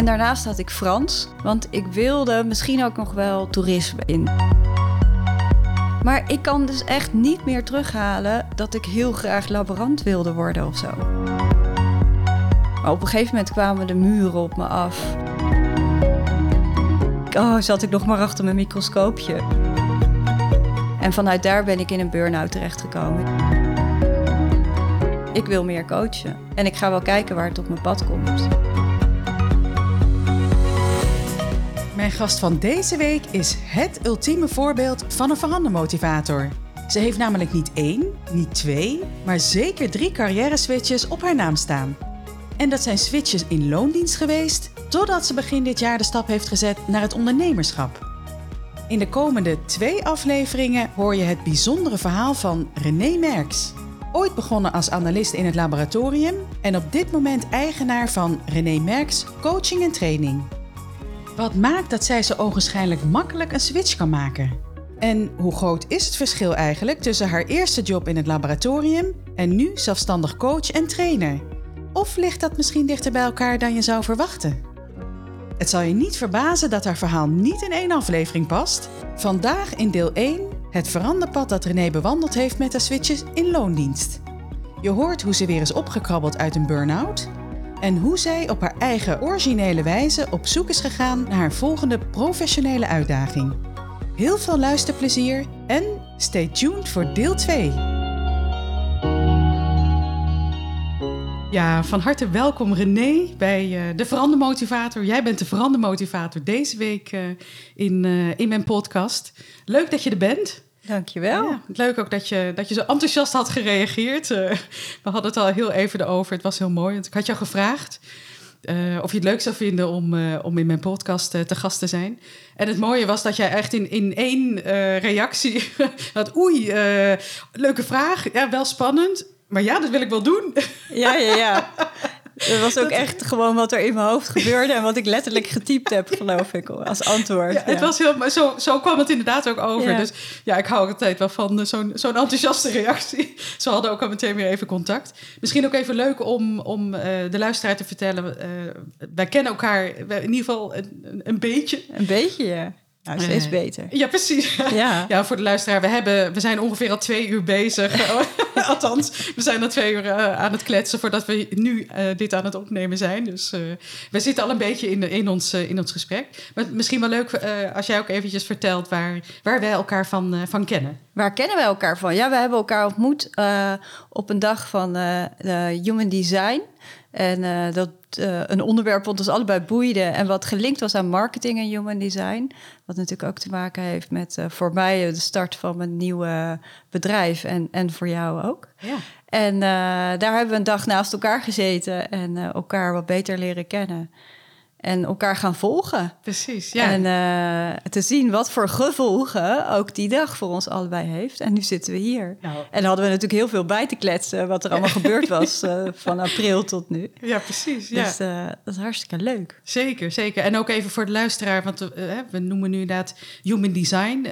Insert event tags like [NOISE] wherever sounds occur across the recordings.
En daarnaast had ik Frans, want ik wilde misschien ook nog wel toerisme in. Maar ik kan dus echt niet meer terughalen dat ik heel graag laborant wilde worden of zo. Maar op een gegeven moment kwamen de muren op me af. Oh, zat ik nog maar achter mijn microscoopje. En vanuit daar ben ik in een burn-out terechtgekomen. Ik wil meer coachen. En ik ga wel kijken waar het op mijn pad komt. Mijn gast van deze week is het ultieme voorbeeld van een verandermotivator. Ze heeft namelijk niet één, niet twee, maar zeker drie carrière-switches op haar naam staan. En dat zijn switches in loondienst geweest, totdat ze begin dit jaar de stap heeft gezet naar het ondernemerschap. In de komende twee afleveringen hoor je het bijzondere verhaal van René Merks. Ooit begonnen als analist in het laboratorium en op dit moment eigenaar van René Merks Coaching en Training. Wat maakt dat zij zo ogenschijnlijk makkelijk een switch kan maken? En hoe groot is het verschil eigenlijk tussen haar eerste job in het laboratorium en nu zelfstandig coach en trainer? Of ligt dat misschien dichter bij elkaar dan je zou verwachten? Het zal je niet verbazen dat haar verhaal niet in één aflevering past. Vandaag in deel 1 het veranderpad dat René bewandeld heeft met haar switches in loondienst. Je hoort hoe ze weer is opgekrabbeld uit een burn-out en hoe zij op haar eigen originele wijze op zoek is gegaan naar haar volgende professionele uitdaging. Heel veel luisterplezier en stay tuned voor deel 2. Ja, van harte welkom René bij uh, de Verandermotivator. Jij bent de Verandermotivator deze week uh, in, uh, in mijn podcast. Leuk dat je er bent. Dankjewel. Ja, leuk ook dat je, dat je zo enthousiast had gereageerd. Uh, we hadden het al heel even erover. Het was heel mooi. Want ik had jou gevraagd uh, of je het leuk zou vinden om, uh, om in mijn podcast te gast te zijn. En het mooie was dat jij echt in, in één reactie [LAUGHS] had... Oei, leuke vraag. Ja, wel spannend. Maar ja, dat wil ik wel doen. Ja, ja, ja. [LAUGHS] Dat was ook echt gewoon wat er in mijn hoofd gebeurde en wat ik letterlijk [LAUGHS] getypt heb, geloof ik, als antwoord. Ja, het was heel, zo, zo kwam het inderdaad ook over. Ja. Dus ja, ik hou altijd wel van zo'n zo'n enthousiaste [LAUGHS] reactie. Ze hadden ook al meteen weer even contact. Misschien ook even leuk om, om uh, de luisteraar te vertellen. Uh, wij kennen elkaar in ieder geval een, een beetje. Een beetje, ja. Nou, steeds beter. Ja, precies. Ja. [LAUGHS] ja, voor de luisteraar. We, hebben, we zijn ongeveer al twee uur bezig. [LAUGHS] Althans, we zijn al twee uur uh, aan het kletsen voordat we nu uh, dit aan het opnemen zijn. Dus we zitten al een beetje in, in, ons, in ons gesprek. Maar misschien wel leuk als jij ook eventjes vertelt waar, waar wij elkaar van, van kennen. Waar kennen wij elkaar van? Ja, we hebben elkaar ontmoet op een dag van Human Design. En uh, dat uh, een onderwerp wat ons allebei boeide en wat gelinkt was aan marketing en human design. Wat natuurlijk ook te maken heeft met uh, voor mij de start van mijn nieuwe bedrijf en, en voor jou ook. Ja. En daar hebben we een dag naast elkaar gezeten en elkaar wat beter leren kennen. En elkaar gaan volgen. Precies, ja. En uh, te zien wat voor gevolgen ook die dag voor ons allebei heeft. En nu zitten we hier. Nou. En dan hadden we natuurlijk heel veel bij te kletsen... wat er allemaal gebeurd was uh, [LAUGHS] van april tot nu. Ja, precies. Ja. Dus uh, dat is hartstikke leuk. Zeker, zeker. En ook even voor de luisteraar... want we noemen nu inderdaad human design.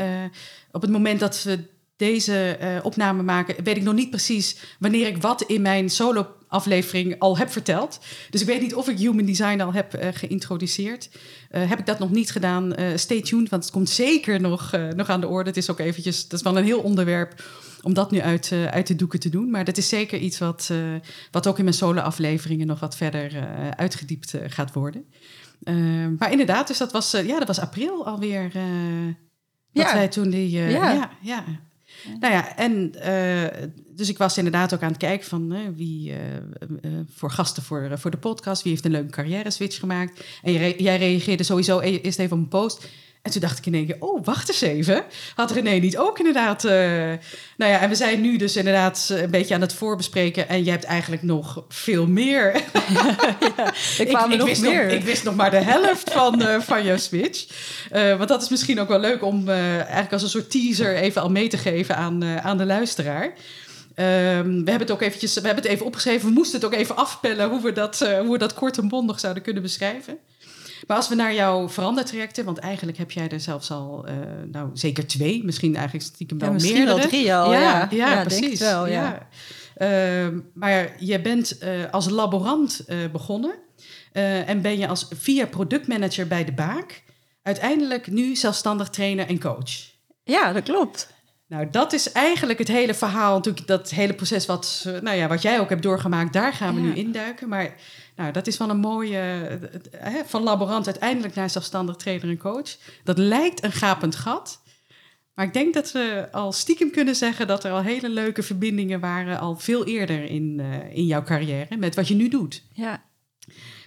op het moment dat we deze opname maken, weet ik nog niet precies wanneer ik wat in mijn solo aflevering al heb verteld. Dus ik weet niet of ik human design al heb uh, geïntroduceerd. Uh, heb ik dat nog niet gedaan? stay tuned, want het komt zeker nog, nog aan de orde. Het is ook eventjes, dat is wel een heel onderwerp om dat nu uit, uit de doeken te doen. Maar dat is zeker iets wat, wat ook in mijn solo afleveringen nog wat verder uitgediept gaat worden. maar inderdaad, dus dat was, ja, dat was april alweer. dat ja. wij toen die. ja. ja, ja. Nou ja, en uh, dus ik was inderdaad ook aan het kijken van uh, wie uh, voor gasten voor, voor de podcast, wie heeft een leuke carrière switch gemaakt. En jij, jij reageerde sowieso e-, eerst even op een post. En toen dacht ik in één keer, oh, wacht eens even. Had René niet ook inderdaad... Uh, nou ja, en we zijn nu dus inderdaad een beetje aan het voorbespreken. En je hebt eigenlijk nog veel meer. [LAUGHS] ja, ik kwam nog wist meer. Nog, ik wist nog maar de helft van, uh, van jouw switch. Uh, want dat is misschien ook wel leuk om eigenlijk als een soort teaser even al mee te geven aan, aan de luisteraar. Um, we hebben het ook eventjes, we hebben het even opgeschreven. We moesten het ook even afpellen hoe we dat, hoe we dat kort en bondig zouden kunnen beschrijven. Maar als we naar jouw verandertrajecten, want eigenlijk heb jij er zelfs al, uh, nou zeker twee, misschien eigenlijk stiekem wel ja, misschien meerdere. wel drie al, ja. Ja, ja precies. Wel, ja. ja. Uh, maar je bent uh, als laborant begonnen en ben je als via productmanager bij de Baak uiteindelijk nu zelfstandig trainer en coach. Ja, dat klopt. Nou, dat is eigenlijk het hele verhaal, natuurlijk dat hele proces wat, nou ja, wat jij ook hebt doorgemaakt, daar gaan we nu induiken. Maar nou, dat is wel een mooie, hè, van laborant uiteindelijk naar zelfstandig trainer en coach. Dat lijkt een gapend gat. Maar ik denk dat we al stiekem kunnen zeggen dat er al hele leuke verbindingen waren, al veel eerder in, uh, in jouw carrière, met wat je nu doet. Ja.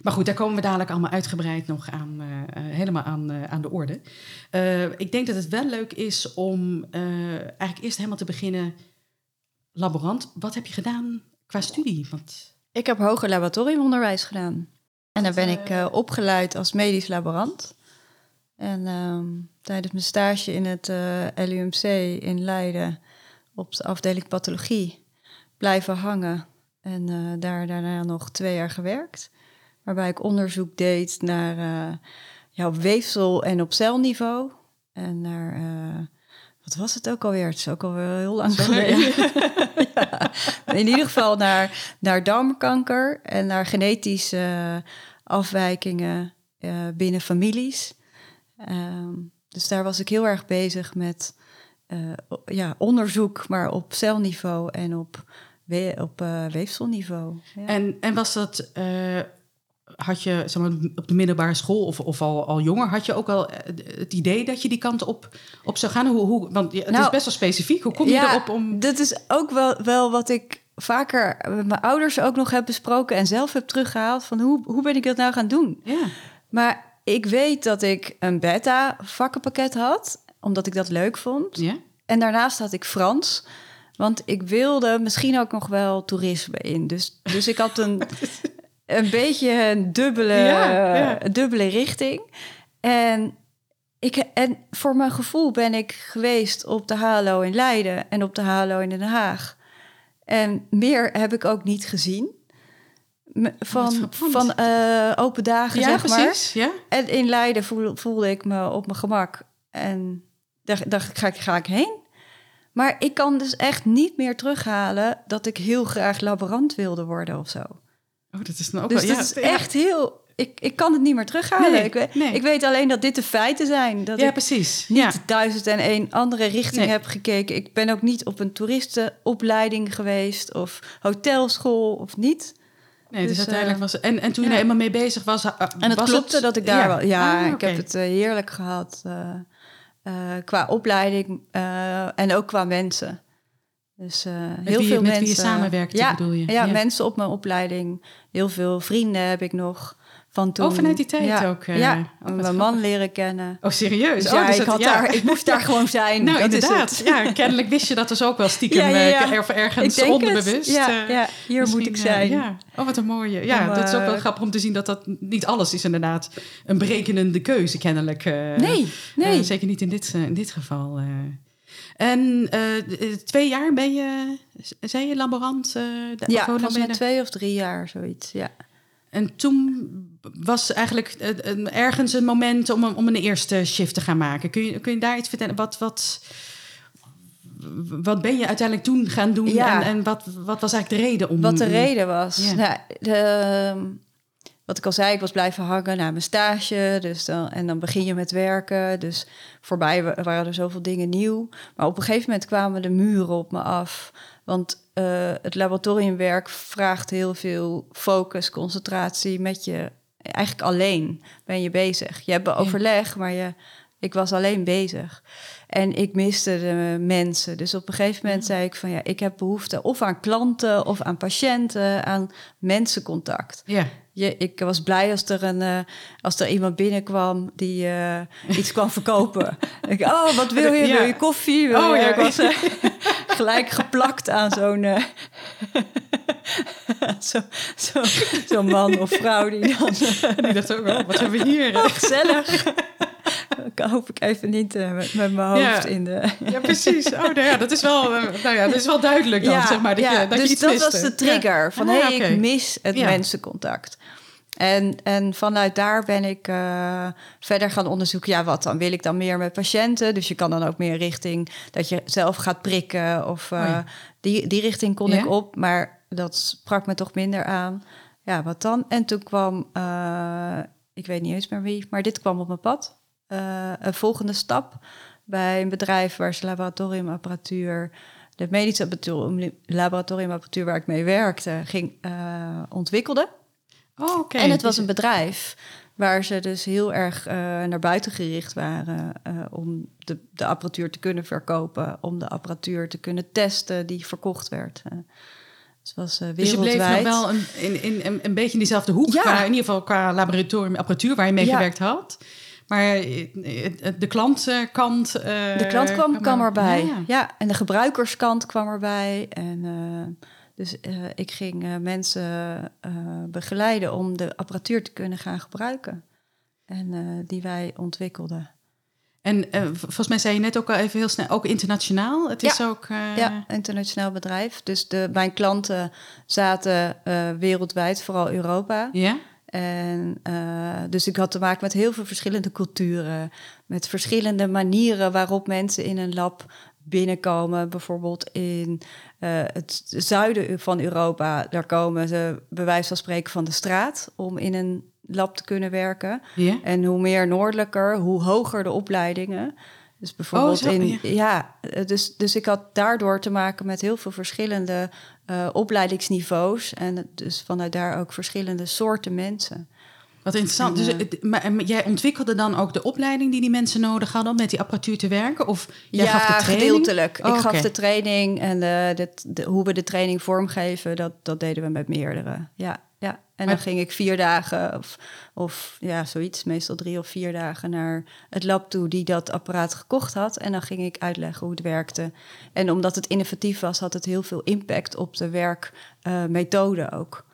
Maar goed, daar komen we dadelijk allemaal uitgebreid nog aan, uh, uh, helemaal aan, aan de orde. ik denk dat het wel leuk is om eigenlijk eerst helemaal te beginnen. Laborant, wat heb je gedaan qua studie? Want ik heb hoger laboratoriumonderwijs gedaan. En daar ben ik opgeleid als medisch laborant. En uh, tijdens mijn stage in het LUMC in Leiden op de afdeling pathologie blijven hangen. En daar daarna nog twee jaar gewerkt. Waarbij ik onderzoek deed naar ja, op weefsel en op celniveau. En naar wat was het ook alweer? Het is ook alweer heel lang geleden. [LAUGHS] ja. In ieder geval naar, naar darmkanker en naar genetische afwijkingen uh, binnen families. Um, dus daar was ik heel erg bezig met uh, ja, onderzoek, maar op celniveau en op, we op uh, weefselniveau. Ja. En, en was dat had je zeg maar, op de middelbare school of, of al, al jonger, had je ook al het idee dat je die kant op, op zou gaan? Hoe, hoe, want het nou, is best wel specifiek. Hoe kom je ja, erop om. Dat is ook wel, wel wat ik vaker met mijn ouders ook nog heb besproken en zelf heb teruggehaald van hoe, hoe ben ik dat nou gaan doen? Ja. Maar ik weet dat ik een beta vakkenpakket had, omdat ik dat leuk vond. Ja. En daarnaast had ik Frans. Want ik wilde misschien ook nog wel toerisme in. Dus, dus ik had een, [LAUGHS] een beetje een dubbele, ja, ja. dubbele richting. En, ik, en voor mijn gevoel ben ik geweest op de HALO in Leiden en op de HALO in Den Haag. En meer heb ik ook niet gezien. Van, van uh, open dagen, ja, zeg precies, maar. Ja. En in Leiden voelde, voelde ik me op mijn gemak. En dacht, dacht ga, ik, ga ik heen? Maar ik kan dus echt niet meer terughalen dat ik heel graag laborant wilde worden of zo. Oh, dat is dan ook dus wel, ja, is echt heel... Ik, ik kan het niet meer terughalen. Nee, ik, weet, nee. ik weet alleen dat dit de feiten zijn. Dat ja, ik precies. niet Ja. duizend en één andere richting Nee. heb gekeken. Ik ben ook niet op een toeristenopleiding geweest... of hotelschool of niet. Nee, dus, Dus, uiteindelijk eh, was En, en toen je ja. er eenmaal mee bezig was, uh, En het was klopte het, dat ik daar wel... Ja, Ah, ik heb het eh, heerlijk gehad. eh, eh, qua opleiding eh, en ook qua mensen. Dus eh, heel wie je- veel met wie je mensen. samenwerkte, ja, bedoel je? Ja, Ja. mensen op mijn opleiding. Heel veel vrienden heb ik nog van toen. Oh, vanuit die tijd ja, ook, eh, ja, mijn grappig. man leren kennen. Oh, serieus? Dus oh, ja, dus ik, had ja. Daar, ik moest daar gewoon zijn. [LAUGHS] Nou, dat is inderdaad. het. Ja, [LAUGHS] kennelijk wist je dat dus ook wel stiekem Ja, eh, er- ergens Ik denk onderbewust. het. Ja, ja, hier misschien, moet ik zijn. ja. Oh, wat een mooie. Ja, Om, dat is ook wel grappig om te zien dat dat niet alles is inderdaad een berekenende keuze kennelijk. Nee, nee. Zeker niet in dit, in dit geval. En eh, twee jaar ben je, zei je laborant? eh, de- ja, volgens mij twee of drie jaar, zoiets. Ja. En toen was eigenlijk eh, ergens een moment om een, om een eerste shift te gaan maken. Kun je, kun je daar iets vertellen? Wat, wat, wat ben je uiteindelijk toen gaan doen? Ja. En, en wat, wat was eigenlijk de reden om... Wat de reden was. Ja. Nou, de, ehm, wat ik al zei, ik was blijven hangen na mijn stage. Dus dan, en dan begin je met werken. Dus voorbij wa- waren er zoveel dingen nieuw. Maar op een gegeven moment kwamen de muren op me af. Want eh, het laboratoriumwerk vraagt heel veel focus, concentratie met je. Eigenlijk alleen ben je bezig. Je hebt overleg, maar je, ik was alleen bezig. En ik miste de mensen. Dus op een gegeven moment zei ik van ja, ik heb behoefte of aan klanten of aan patiënten, aan mensencontact. Ja, je, ik was blij als er, een, uh, als er iemand binnenkwam die uh, iets kwam verkopen. [LAUGHS] ik, oh, wat wil je? Wil je koffie? Wil oh, je? ja, ik was uh, [LAUGHS] gelijk geplakt aan zo'n zo'n [LAUGHS] zo, zo man of vrouw die dan... die dacht ook, oh, wat hebben we hier? Oh, gezellig. [LAUGHS] Hoop ik even niet uh, met, met, mijn hoofd ja. in de... Ja, precies. Oh, nou ja, dat is wel, uh, nou ja, dat is wel duidelijk dan, ja, zeg maar. Dat ja, je, dat dus je iets dat miste. was de trigger. Van, Ah, hé, oké. ik mis het mensencontact. En, en vanuit daar ben ik uh, verder gaan onderzoeken. Ja, wat dan? Wil ik dan meer met patiënten? Dus je kan dan ook meer richting dat je zelf gaat prikken. Of uh, Oh ja. die, die richting kon Ja? ik op. Maar dat sprak me toch minder aan. Ja, wat dan? En toen kwam, uh, ik weet niet eens meer wie, maar dit kwam op mijn pad. Uh, een volgende stap bij een bedrijf waar ze laboratoriumapparatuur, de medische laboratoriumapparatuur waar ik mee werkte, ging uh, ontwikkelde. Oh, oké. En het was een bedrijf waar ze dus heel erg uh, naar buiten gericht waren uh, om de, de, apparatuur te kunnen verkopen, om de apparatuur te kunnen testen die verkocht werd. Uh, was wereldwijd. Dus je bleef nog wel een, in, in, in, een beetje in diezelfde hoek, Ja. qua, in ieder geval qua laboratoriumapparatuur waar je mee Ja. gewerkt had. Maar de klantkant... eh, De klant kwam, kwam er- erbij. Ja, Ja, ja. en de gebruikerskant kwam erbij. En eh, dus eh, ik ging eh, mensen eh, begeleiden om de apparatuur te kunnen gaan gebruiken. En eh, die wij ontwikkelden. En eh, volgens mij zei je net ook al even heel snel, ook internationaal. Het is Ja. ook... eh, Ja, internationaal bedrijf. Dus de, mijn klanten zaten eh, wereldwijd, vooral Europa. Ja? En uh, dus ik had te maken met heel veel verschillende culturen, met verschillende manieren waarop mensen in een lab binnenkomen. Bijvoorbeeld in uh, het zuiden van Europa, daar komen ze bij wijze van spreken van de straat om in een lab te kunnen werken. En hoe meer noordelijker, hoe hoger de opleidingen. Dus bijvoorbeeld Oh, zo, in. ja. Ja, eh, dus, dus ik had daardoor te maken met heel veel verschillende uh, opleidingsniveaus. En dus vanuit daar ook verschillende soorten mensen. Wat interessant. En, dus, eh, het- maar, maar jij ontwikkelde dan ook de opleiding die die mensen nodig hadden om met die apparatuur te werken? Of jij ja, gaf de training? gedeeltelijk. Oh, ik gaf oké. de training en de, de, de- hoe we de training vormgeven, dat, dat deden we met meerdere. Ja. En dan ging ik vier dagen of, of ja, zoiets, meestal drie of vier dagen naar het lab toe die dat apparaat gekocht had. En dan ging ik uitleggen hoe het werkte. En omdat het innovatief was, had het heel veel impact op de werkmethode ook.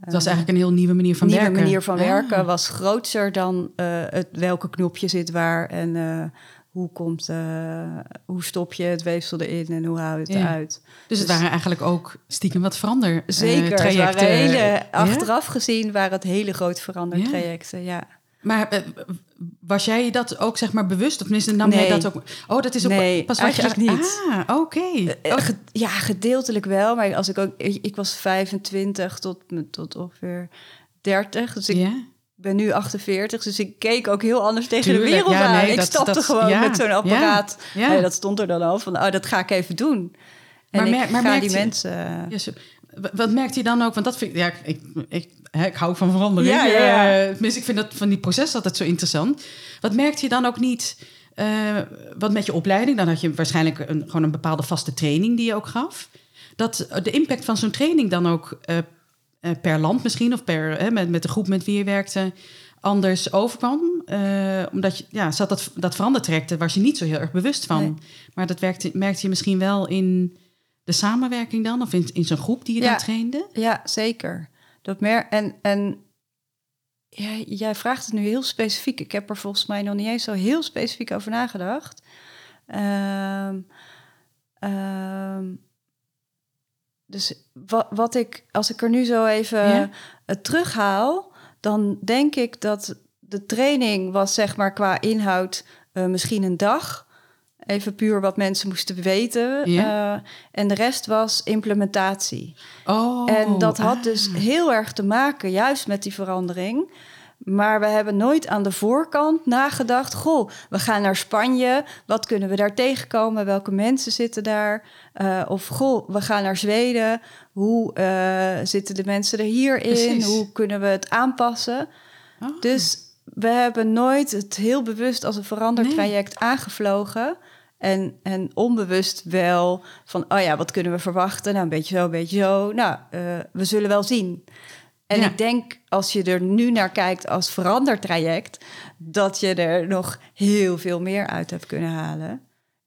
Het was eigenlijk een heel nieuwe manier van nieuwe werken. manier van Ah. werken was groter dan eh, het, welke knopje zit waar en eh, hoe, komt, eh, hoe stop je het weefsel erin en hoe hou je het Ja. eruit. Dus het Dus- waren eigenlijk ook stiekem wat verander eh, Zeker, trajecten. waren hele, Ja? achteraf gezien waren het hele groot verandertrajecten, ja. Maar eh, was jij dat ook zeg maar bewust? Of tenminste nam jij Nee. dat ook? Oh, dat is ook Nee, pas wat je- niet. Ah, oké. Oh, ja, gedeeltelijk wel, maar als ik ook, ik, was 25 tot, tot ongeveer 30, dus ik. Ben nu 48, dus ik keek ook heel anders tegen Tuurlijk, de wereld ja, aan. nee, ik dat- stapte dat- gewoon ja, met zo'n apparaat. ja. Nee, dat stond er dan al van, oh, dat ga ik even doen. En Maar ik maar ga die je- mensen... Wat merkt hij dan ook? Want dat vind ik, ja, ik, ik, hè, ik hou van verandering. Ja, ja, ja. Eh, tenminste, ik vind dat van die proces altijd zo interessant. Wat merkt je dan ook niet? eh, wat met je opleiding? Dan had je waarschijnlijk een, gewoon een bepaalde vaste training die je ook gaf. Dat de impact van zo'n training dan ook eh, eh, per land misschien of per, hè, met, met de groep met wie je werkte anders overkwam. Eh, omdat je, ja, zat dat, dat verandertraject, was je niet zo heel erg bewust van. Nee. Maar dat werkte, merkte je misschien wel in de samenwerking dan? Of in, in zo'n groep die je Ja. dan trainde? Ja, zeker. Dat mer en en ja, jij vraagt het nu heel specifiek. Ik heb er volgens mij nog niet eens zo heel specifiek over nagedacht. Ehm, ehm, dus wat, wat ik, als ik er nu zo even Ja. eh, terughaal, dan denk ik dat de training was, zeg maar, qua inhoud eh, misschien een dag. Even puur wat mensen moesten weten. Ja. Eh, en de rest was implementatie. Oh, En dat had ah. dus heel erg te maken juist met die verandering. Maar we hebben nooit aan de voorkant nagedacht... goh, we gaan naar Spanje, wat kunnen we daar tegenkomen? Welke mensen zitten daar? Eh, of goh, we gaan naar Zweden, hoe eh, zitten de mensen er hierin? Precies. Hoe kunnen we het aanpassen? Oh. Dus we hebben nooit het heel bewust als een verandertraject aangevlogen... En, en onbewust wel van, oh ja, wat kunnen we verwachten? Nou, een beetje zo, een beetje zo. Nou, eh, we zullen wel zien. En Ja. ik denk, als je er nu naar kijkt als verandertraject, dat je er nog heel veel meer uit hebt kunnen halen.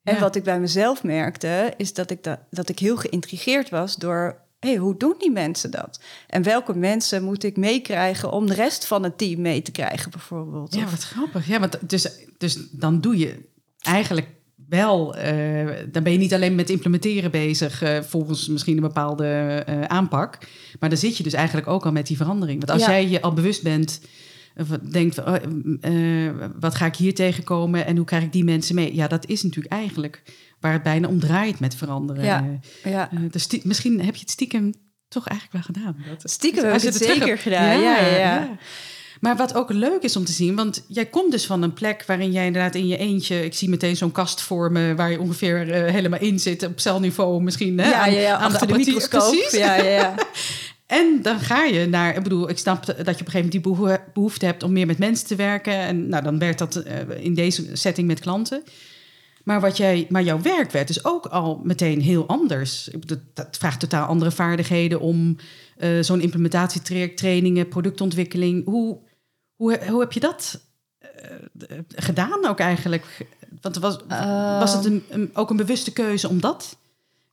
En Ja. wat ik bij mezelf merkte, is dat ik, da- dat ik heel geïntrigeerd was door... Hey, hoe doen die mensen dat? En welke mensen moet ik meekrijgen om de rest van het team mee te krijgen, bijvoorbeeld? Ja, wat grappig. Ja, want dus, dus dan doe je eigenlijk wel... eh, dan ben je niet alleen met implementeren bezig... eh, volgens misschien een bepaalde eh, aanpak. Maar dan zit je dus eigenlijk ook al met die verandering. Want als Ja. jij je al bewust bent... of denkt, oh, wat ga ik hier tegenkomen... en hoe krijg ik die mensen mee? Ja, dat is natuurlijk eigenlijk waar het bijna om draait met veranderen. Ja. ja. Dus misschien heb je het stiekem toch eigenlijk wel gedaan. Dat, Stiekem heb als ik je het zeker gedaan, ja, ja, ja. Maar wat ook leuk is om te zien, want jij komt dus van een plek waarin jij inderdaad in je eentje, ik zie meteen zo'n kast voor me waar je ongeveer eh, helemaal in zit, op celniveau misschien. Hè, ja, aan, ja, ja, aan de, apparatuur. microscoop. Precies. Ja, ja, ja. [LAUGHS] En dan ga je naar, ik bedoel, ik snap dat je op een gegeven moment die behoe- behoefte hebt om meer met mensen te werken. En nou, dan werd dat eh, in deze setting met klanten. Maar, wat jij, maar jouw werk werd dus ook al meteen heel anders. Dat vraagt totaal andere vaardigheden om eh, zo'n implementatietraject, trainingen, productontwikkeling. Hoe, hoe, hoe heb je dat eh, gedaan ook eigenlijk? Want was, was het een, een- ook een bewuste keuze om dat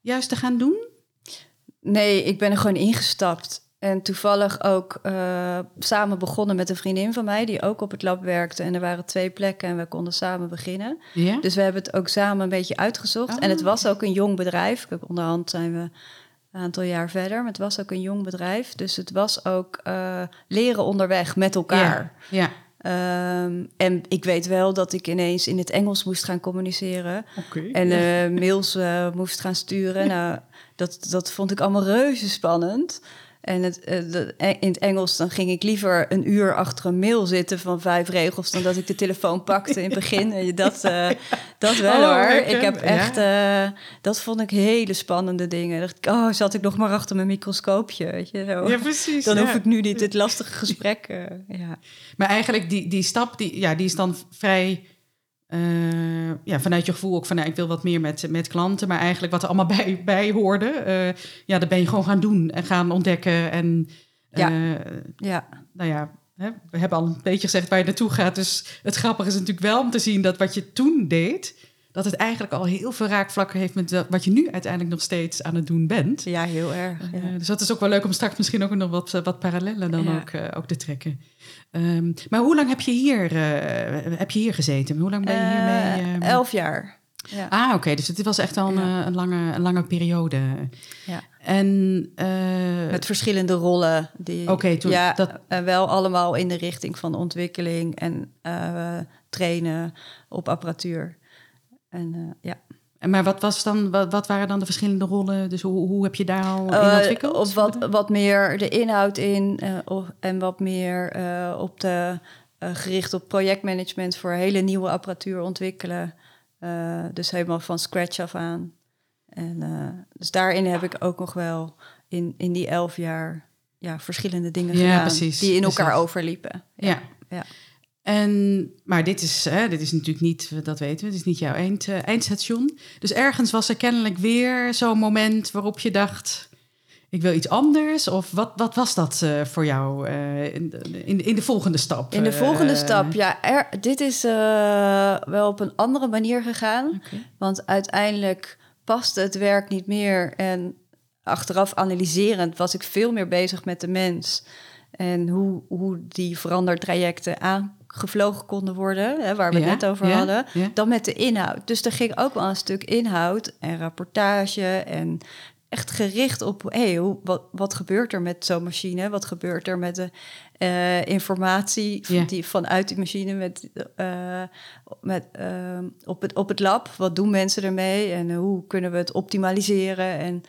juist te gaan doen? Nee, ik ben er gewoon ingestapt. En toevallig ook eh, samen begonnen met een vriendin van mij... die ook op het lab werkte. En er waren twee plekken en we konden samen beginnen. Dus we hebben het ook samen een beetje uitgezocht. Oh. En het was ook een jong bedrijf. Onderhand zijn we een aantal jaar verder. Maar het was ook een jong bedrijf. Dus het was ook eh, leren onderweg met elkaar. Ja. Ehm, en ik weet wel dat ik ineens in het Engels moest gaan communiceren. En eh, mails eh, moest gaan sturen. [LAUGHS] Nou, dat, dat vond ik allemaal reuze spannend. En het, eh, de- in het Engels dan ging ik liever een uur achter een mail zitten van vijf regels... dan dat ik de telefoon pakte in het [LAUGHS] begin. En Dat, eh, dat wel Oh, hoor. Ik heb echt... eh, dat vond ik hele spannende dingen. Dacht ik, oh, zat ik nog maar achter mijn microscoopje, weet je zo. Ja, precies. Dan ja. hoef ik nu niet dit lastige gesprek... eh, ja. Maar eigenlijk die, die stap, die, ja, die is dan vrij... eh, ja, vanuit je gevoel ook van... Nou, ik wil wat meer met, met klanten. Maar eigenlijk wat er allemaal [LAUGHS] bij, bij hoorde... eh, ja, dat ben je gewoon gaan doen en gaan ontdekken. En Ja. eh, ja. nou ja, hè, we hebben al een beetje gezegd waar je naartoe gaat. Dus het grappige is natuurlijk wel om te zien dat wat je toen deed... dat het eigenlijk al heel veel raakvlakken heeft met wat- je nu uiteindelijk nog steeds aan het doen bent. ja, heel erg. Ja. Dus dat is ook wel leuk om straks misschien ook nog wat, wat parallellen dan Ja. ook, ook te trekken. Ehm, maar hoe lang heb je hier, eh, heb je hier gezeten? Hoe lang ben je hiermee? Ehm? elf jaar. Ja. Ah, oké. Dus het was echt al een, Ja. eh, een, lange, een lange periode. Ja. En Met verschillende rollen. Die, Oké, toen- ja, dat- wel allemaal in de richting van ontwikkeling en trainen op apparatuur. En ja. Maar wat, was dan, wat, wat waren dan de verschillende rollen? Dus hoe, hoe heb je daar al in Eh, ontwikkeld? Of wat, wat meer de inhoud in eh, of, en wat meer eh, op de, gericht op projectmanagement voor hele nieuwe apparatuur ontwikkelen. Dus helemaal van scratch af aan. En, dus daarin heb ik ook nog wel in, in die elf jaar ja, verschillende dingen Ja, gedaan. precies, die in elkaar precies. overliepen. Ja. ja. En, maar dit is, hè, dit is natuurlijk niet, dat weten we, het is niet jouw eind, eh, eindstation. Dus ergens was er kennelijk weer zo'n moment waarop je dacht, ik wil iets anders. Of wat, wat was dat eh, voor jou eh, in, de- in, de- in de volgende stap? In de volgende Eh, stap, ja, er, dit is eh, wel op een andere manier gegaan. Want uiteindelijk paste het werk niet meer. En achteraf analyserend was ik veel meer bezig met de mens. En hoe, hoe die verandertrajecten aangevlogen konden worden, hè, waar we het net over ja, hadden, ja. dan met de inhoud. Dus er ging ook wel een stuk inhoud en rapportage en echt gericht op hey, hoe, wat, wat gebeurt er met zo'n machine? Wat gebeurt er met de eh, informatie die vanuit die machine met, eh, met, ehm, op, het, op het lab? Wat doen mensen ermee en hoe kunnen we het optimaliseren? En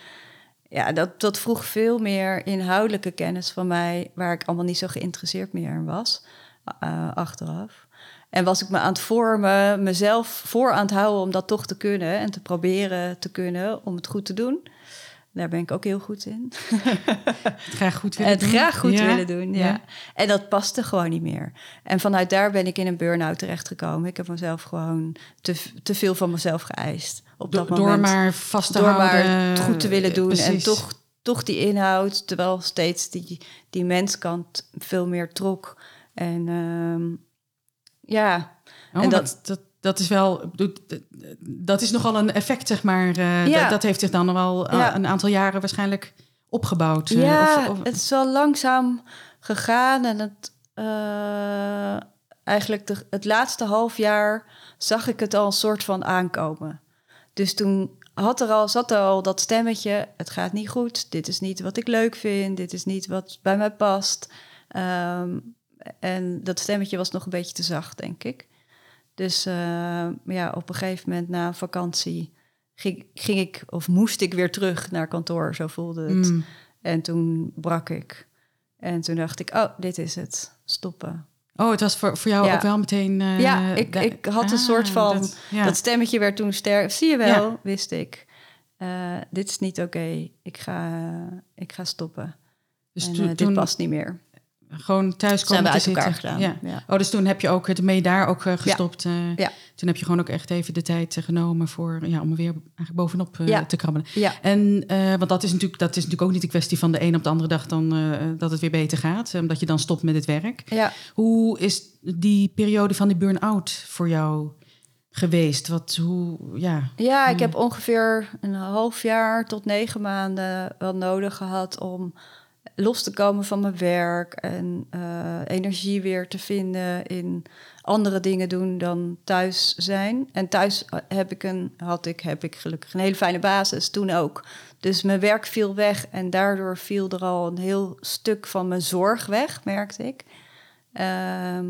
ja, dat, dat vroeg veel meer inhoudelijke kennis van mij, waar ik allemaal niet zo geïnteresseerd meer in was, eh, achteraf. En was ik me aan het vormen, mezelf voor aan het houden om dat toch te kunnen en te proberen te kunnen om het goed te doen. Daar ben ik ook heel goed in. [LAUGHS] Het graag goed willen Het doen. graag goed Ja, willen doen, ja. En dat paste gewoon niet meer. En vanuit daar ben ik in een burn-out terechtgekomen. Ik heb mezelf gewoon te, te veel van mezelf geëist. Op Do- dat door moment. maar vast te Door houden. maar het goed te willen eh, doen en toch toch die inhoud, terwijl steeds die, die menskant veel meer trok. En ehm, ja, Oh, en dat, dat- is wel, dat is nogal een effect, zeg maar. eh, Ja. dat, dat heeft zich dan wel Ja. een aantal jaren waarschijnlijk opgebouwd. eh, Ja, of- of- het is wel langzaam gegaan en het eh, eigenlijk de, het laatste half jaar zag ik het al een soort van aankomen. Dus toen had er al, zat er al dat stemmetje: het gaat niet goed, dit is niet wat ik leuk vind, dit is niet wat bij mij past. Ehm, en dat stemmetje was nog een beetje te zacht, denk ik. Dus eh, ja, op een gegeven moment na vakantie ging, ging ik of moest ik weer terug naar kantoor, zo voelde het. Mm. En toen brak ik. En toen dacht ik, oh, dit is het. Stoppen. Oh, het was voor, voor jou Ja. ook wel meteen... eh, ja, ik, ik had een Ah, soort van... dat- ja. Dat stemmetje werd toen sterk. Zie je wel, Ja. wist ik. Eh, dit is niet oké. Ik, ga, ik ga stoppen. dus en, toen, toen dit past niet meer. Gewoon thuis komen we te zitten. gedaan. Ja. Ja. Oh, dus toen heb je ook ermee daar ook eh, gestopt. eh. Ja. Toen heb je gewoon ook echt even de tijd eh, genomen voor, ja, om er weer eigenlijk bovenop te krabbelen. Ja. En, want dat is, natuurlijk, dat is natuurlijk ook niet een kwestie van de een op de andere dag dan dat het weer beter gaat. Omdat je dan stopt met het werk. ja. Hoe is die periode van die burn-out voor jou geweest? Wat, hoe, ja. Ja, ik heb ongeveer een half jaar tot negen maanden wel nodig gehad om los te komen van mijn werk en eh, energie weer te vinden in andere dingen doen dan thuis zijn. En thuis heb ik een, had ik, heb ik gelukkig een hele fijne basis, toen ook. Dus mijn werk viel weg en daardoor viel er al een heel stuk van mijn zorg weg, merkte ik. Ehm,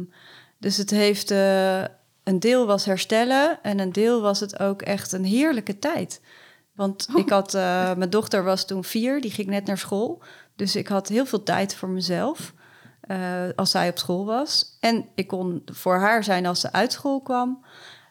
dus het heeft eh, een deel was herstellen en een deel was het ook echt een heerlijke tijd. Want ik [LAUGHS] had, eh, mijn dochter was toen vier, die ging net naar school. Dus ik had heel veel tijd voor mezelf eh, als zij op school was. En ik kon voor haar zijn als ze uit school kwam.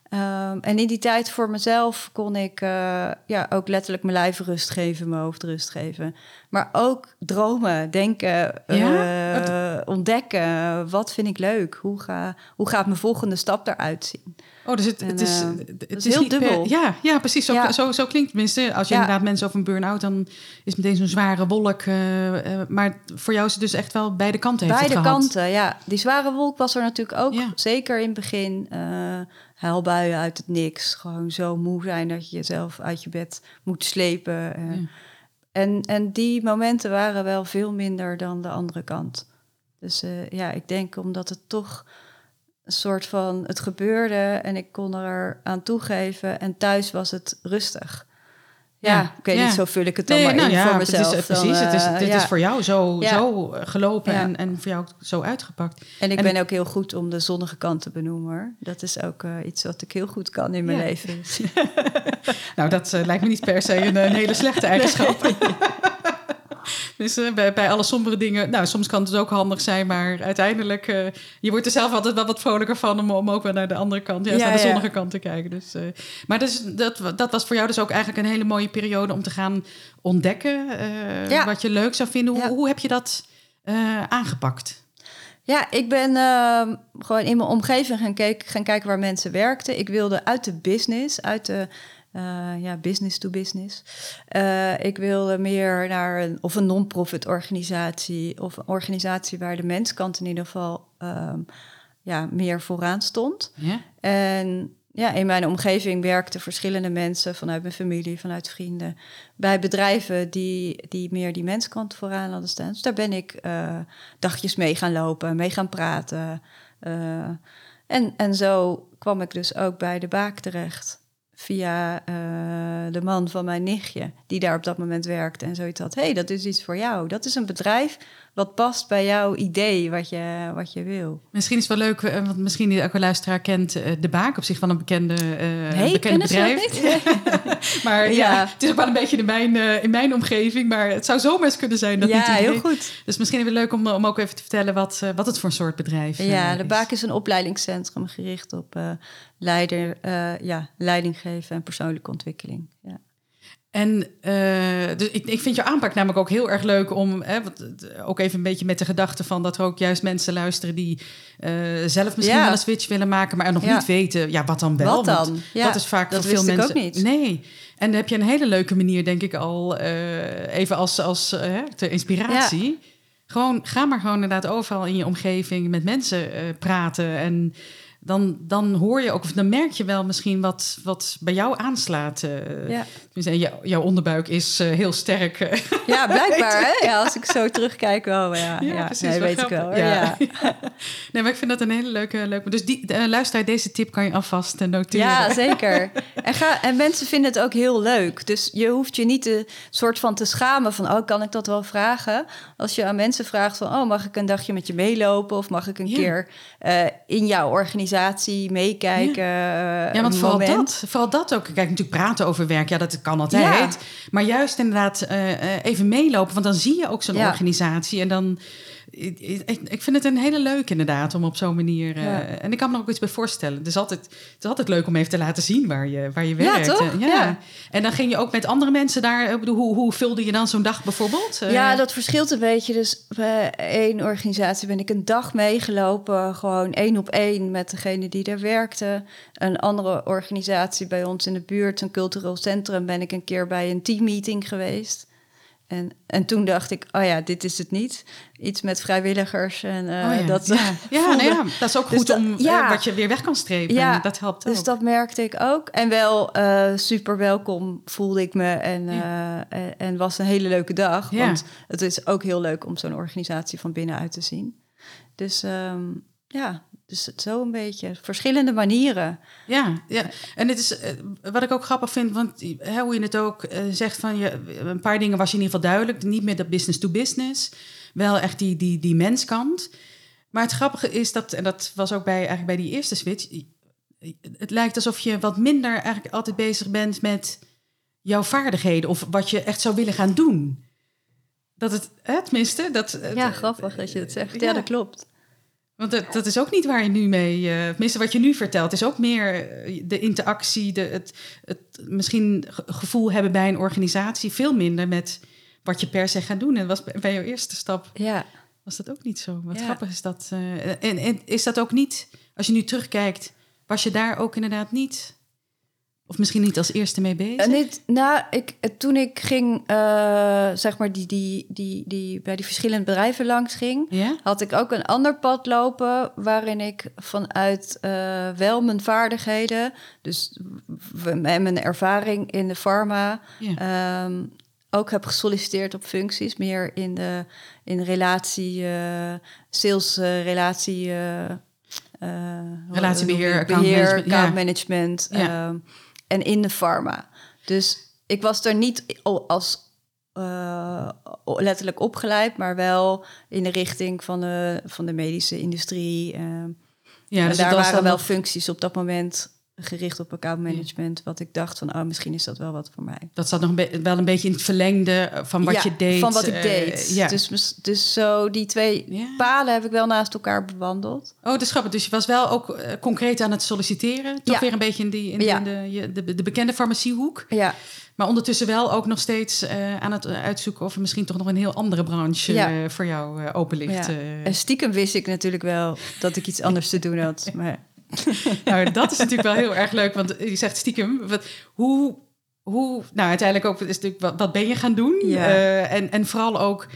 Ehm, en in die tijd voor mezelf kon ik eh, ja, ook letterlijk mijn lijf rust geven, mijn hoofd rust geven. Maar ook dromen, denken, Ja? eh, ontdekken. Wat vind ik leuk? Hoe, ga, hoe gaat mijn volgende stap eruit zien? Oh, dus het, En, het is, eh, het is heel per- dubbel. ja, ja, precies. Zo, Ja. Zo, zo klinkt het. Als je Ja. inderdaad mensen over een burn-out, dan is het meteen zo'n zware wolk. eh, eh, maar voor jou is het dus echt wel beide kanten heeft Beide kanten, ja. Die zware wolk was er natuurlijk ook, zeker in het begin. huilbuien uit het niks. Gewoon zo moe zijn dat je jezelf uit je bed moet slepen. Ja. En, en die momenten waren wel veel minder dan de andere kant. Dus eh, ja, ik denk omdat het toch een soort van... Het gebeurde en ik kon er aan toegeven. En thuis was het rustig. Ja, niet, zo vul ik het dan Nee, maar nou in ja, voor het is, mezelf. eh, Dan, precies. het is, eh, dit ja. is voor jou zo, zo gelopen Ja. en, en voor jou zo uitgepakt. En ik En ben ook heel goed om de zonnige kant te benoemen. Hoor. Dat is ook eh, iets wat ik heel goed kan in mijn leven. [LAUGHS] Nou, dat eh, lijkt me niet per se een, een hele slechte eigenschap. [LAUGHS] [LAUGHS] Dus eh, bij, bij alle sombere dingen, nou, soms kan het ook handig zijn, maar uiteindelijk, eh, je wordt er zelf altijd wel wat vrolijker van om, om ook wel naar de andere kant, juist Ja, naar de ja. zonnige kant te kijken. Dus, eh, maar dus, dat, dat was voor jou dus ook eigenlijk een hele mooie periode om te gaan ontdekken Ja. wat je leuk zou vinden. Hoe, hoe heb je dat aangepakt? Ja, ik ben ehm, gewoon in mijn omgeving gaan, kijken, gaan kijken waar mensen werkten. Ik wilde uit de business, uit de eh, ja, business to business. Eh, ik wilde meer naar een, of een non-profit organisatie of een organisatie waar de menskant in ieder geval ehm, ja, meer vooraan stond. Ja? En ja, in mijn omgeving werkten verschillende mensen vanuit mijn familie, vanuit vrienden, bij bedrijven die, die meer die menskant vooraan hadden staan. Dus daar ben ik eh, dagjes mee gaan lopen, mee gaan praten. en, en zo kwam ik dus ook bij de baak terecht. Via eh, de man van mijn nichtje, die daar op dat moment werkte en zoiets had. Hey, dat is iets voor jou. Dat is een bedrijf wat past bij jouw idee, wat je, wat je wil. Misschien is het wel leuk, eh, want misschien een luisteraar kent eh, de baak op zich van een bekende, eh Nee, bekende bedrijf. [LAUGHS] maar ja. Ja. het is ook wel een beetje in mijn, in mijn omgeving, maar het zou zomaar eens kunnen zijn dat ja, niet iedereen... heel goed. Dus misschien even leuk om, om ook even te vertellen wat, wat het voor een soort bedrijf eh, Ja, de is. Baak is een opleidingscentrum gericht op leider, ja, leiding geven en persoonlijke ontwikkeling. Ja. En uh, dus ik, ik vind je aanpak namelijk ook heel erg leuk om, hè, wat, ook even een beetje met de gedachte van dat er ook juist mensen luisteren die uh, zelf misschien ja. wel een switch willen maken, maar nog niet weten, ja, wat dan wel? Wat dan? Ja, dat is vaak dat voor veel mensen. ook niet. Nee. En dan heb je een hele leuke manier, denk ik al, uh, even als, als ter inspiratie. Gewoon, ga maar gewoon inderdaad overal in je omgeving met mensen praten en dan, dan hoor je ook, of dan merk je wel misschien wat, wat bij jou aanslaat. Uh, ja. jouw onderbuik is uh, heel sterk. Uh, ja, [LAUGHS] blijkbaar. hè? Ja, als ik zo terugkijk, wel. Ja, ja, ja precies, nee, weet ik wel. Ja. [LAUGHS] nee, maar ik vind dat een hele leuke. leuke dus die, luister, deze tip kan je alvast noteren. Ja, [LAUGHS] zeker. En, ga, en mensen vinden het ook heel leuk. Dus je hoeft je niet te soort van te schamen van, oh, kan ik dat wel vragen? Als je aan mensen vraagt van, oh, mag ik een dagje met je meelopen? Of mag ik een keer in jouw organisatie meekijken. Ja, ja want vooral dat, vooral dat ook. Kijk, natuurlijk praten over werk, ja, dat kan altijd. Maar juist inderdaad uh, even meelopen, want dan zie je ook zo'n organisatie en dan ik, ik, vind het een hele leuk inderdaad om op zo'n manier. Uh, en ik kan me ook iets bij voorstellen. Het is, altijd, het is altijd leuk om even te laten zien waar je, waar je werkt. Ja, toch? Ja. En dan ging je ook met andere mensen daar. Bedoel, hoe, hoe vulde je dan zo'n dag bijvoorbeeld? Uh, ja, dat verschilt een beetje. Dus bij één organisatie ben ik een dag meegelopen. Gewoon één op één met degene die daar werkte. Een andere organisatie bij ons in de buurt, een cultureel centrum, ben ik een keer bij een teammeeting geweest. En, en toen dacht ik, oh ja, dit is het niet. Iets met vrijwilligers. En uh, oh ja, dat, ja. [LAUGHS] ja, nou ja, dat is ook dus goed om ja, wat je weer weg kan strepen. Ja, dat helpt dus ook. Dus dat merkte ik ook. En wel uh, super welkom voelde ik me. En, uh, en was een hele leuke dag. Want het is ook heel leuk om zo'n organisatie van binnenuit te zien. Dus um, ja, dus zo een beetje verschillende manieren. Ja, ja. en dit is eh, wat ik ook grappig vind, want hoe je het ook uh, zegt van je, een paar dingen was je in ieder geval duidelijk. Niet meer dat business to business, wel echt die, die, die menskant. Maar het grappige is dat, en dat was ook bij, eigenlijk bij die eerste switch, het lijkt alsof je wat minder eigenlijk altijd bezig bent met jouw vaardigheden of wat je echt zou willen gaan doen. Dat het, hè, tenminste, dat... Ja, grappig dat je dat zegt. Ja, ja dat klopt. Want dat, dat, is ook niet waar je nu mee. Uh, tenminste, wat je nu vertelt, is ook meer eh, de interactie, de, het, het misschien gevoel hebben bij een organisatie, veel minder met wat je per se gaat doen. En was bij jouw eerste stap. Ja. Was dat ook niet zo? Wat grappig is dat. Uh, en, en is dat ook niet, als je nu terugkijkt, was je daar ook inderdaad niet of misschien niet als eerste mee bezig? Niet, nou, ik, toen ik ging, uh, zeg maar, die, die, die, die, bij die verschillende bedrijven langs ging, had ik ook een ander pad lopen waarin ik vanuit uh, wel mijn vaardigheden, dus en mijn ervaring in de pharma, um, ook heb gesolliciteerd op functies, meer in de in relatie, sales relatie. Relatiebeheer, beheer, account management. Ja. Um, en in de pharma. Dus ik was er niet als uh, letterlijk opgeleid, maar wel in de richting van de, van de medische industrie. Uh, ja, dus daar waren wel functies op dat moment gericht op accountmanagement, wat ik dacht van, oh, misschien is dat wel wat voor mij. Dat zat nog een wel een beetje in het verlengde van wat je deed. van wat ik deed. Uh, ja. dus, dus zo die twee ja. palen heb ik wel naast elkaar bewandeld. Oh, dat is grappig. Dus je was wel ook uh, concreet aan het solliciteren. Toch weer een beetje in, die, in, in de, de, de, bekende farmaciehoek. Ja. Maar ondertussen wel ook nog steeds uh, aan het uitzoeken of er misschien toch nog een heel andere branche ja. voor jou open ligt. Ja. En stiekem wist ik natuurlijk wel dat ik iets anders te doen had. [LAUGHS] Maar [LAUGHS] nou, dat is natuurlijk wel heel erg leuk, want je zegt stiekem, wat, hoe, hoe, nou uiteindelijk ook, is natuurlijk, wat, wat ben je gaan doen? Ja. Uh, en, en vooral ook,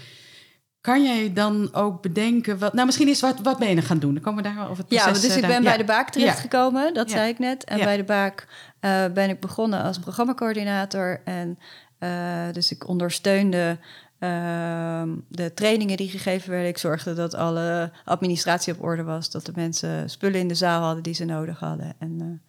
kan jij dan ook bedenken, wat, nou misschien is wat, wat ben je gaan doen? Dan komen we daar wel over het proces. Ja, dus ik ben bij de Baak terechtgekomen, ja. dat zei ik net. En bij de Baak uh, ben ik begonnen als programmacoördinator en uh, dus ik ondersteunde Ehm, de trainingen die gegeven werden, ik zorgde dat alle administratie op orde was, dat de mensen spullen in de zaal hadden die ze nodig hadden. En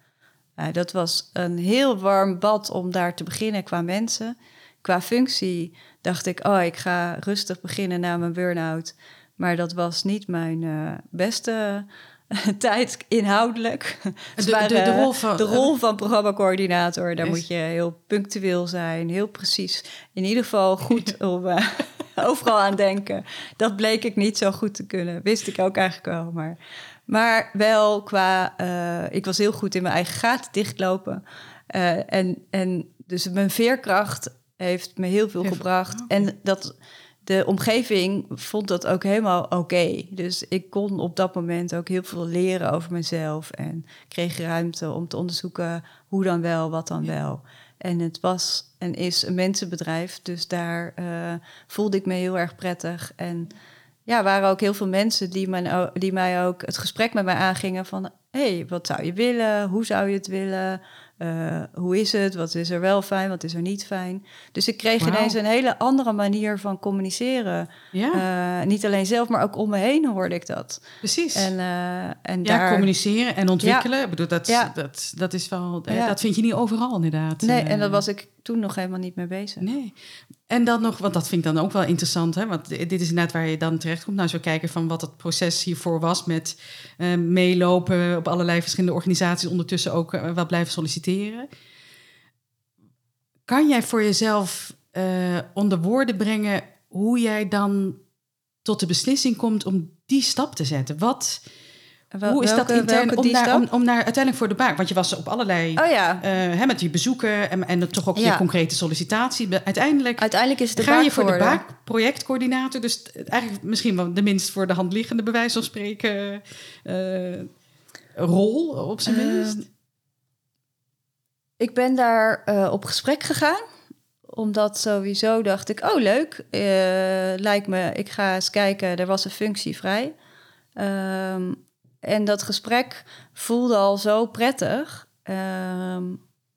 uh, dat was een heel warm bad om daar te beginnen qua mensen. Qua functie dacht ik, oh, ik ga rustig beginnen na mijn burn-out. Maar dat was niet mijn uh, beste [LAUGHS] tijd inhoudelijk. De, de, de, rol van, de rol van programmacoördinator, daar moet je heel punctueel zijn, heel precies. In ieder geval goed [LAUGHS] om uh, [LAUGHS] overal aan denken. Dat bleek ik niet zo goed te kunnen. Wist ik ook eigenlijk wel, maar, maar wel qua... Uh, ik was heel goed in mijn eigen gaten dichtlopen. Uh, en, en dus mijn veerkracht heeft me heel veel gebracht. oké. En dat de omgeving vond dat ook helemaal oké. Dus ik kon op dat moment ook heel veel leren over mezelf. En kreeg ruimte om te onderzoeken hoe dan wel, wat dan wel. En het was en is een mensenbedrijf. Dus daar eh, voelde ik me heel erg prettig. En ja, waren ook heel veel mensen die, mijn, die mij ook het gesprek met mij aangingen van... hé, hey, wat zou je willen? Hoe zou je het willen? Eh, hoe is het? Wat is er wel fijn? Wat is er niet fijn? Dus ik kreeg ineens een hele andere manier van communiceren. Ja, Eh, niet alleen zelf, maar ook om me heen hoorde ik dat. precies. En, eh, en ja, daar... communiceren en ontwikkelen. Ik bedoel, dat, Ja. dat, dat is wel... Dat vind je niet overal inderdaad. Nee, en daar was ik toen nog helemaal niet mee bezig. Nee. En dan nog, want dat vind ik dan ook wel interessant, hè? want dit is inderdaad waar je dan terecht komt. Nou, zo kijken van wat het proces hiervoor was met eh, meelopen op allerlei verschillende organisaties, ondertussen ook eh, wel blijven solliciteren. Kan jij voor jezelf eh, onder woorden brengen hoe jij dan tot de beslissing komt om die stap te zetten? Wat, wel- hoe is dat intern om die naar, stap? om, om naar uiteindelijk voor de baak? Want je was op allerlei Oh ja, eh, hè, met je bezoeken en, en toch ook je Ja. concrete sollicitatie. Uiteindelijk uiteindelijk is het de ga je voor de baak projectcoördinator. Dus t- eigenlijk misschien wel de minst voor de hand liggende, bij wijze van spreken, eh, rol op zijn minst. Ik ben daar eh, op gesprek gegaan. Omdat sowieso dacht ik, oh leuk, eh, lijkt me, ik ga eens kijken, er was een functie vrij. Ehm, en dat gesprek voelde al zo prettig. Ehm,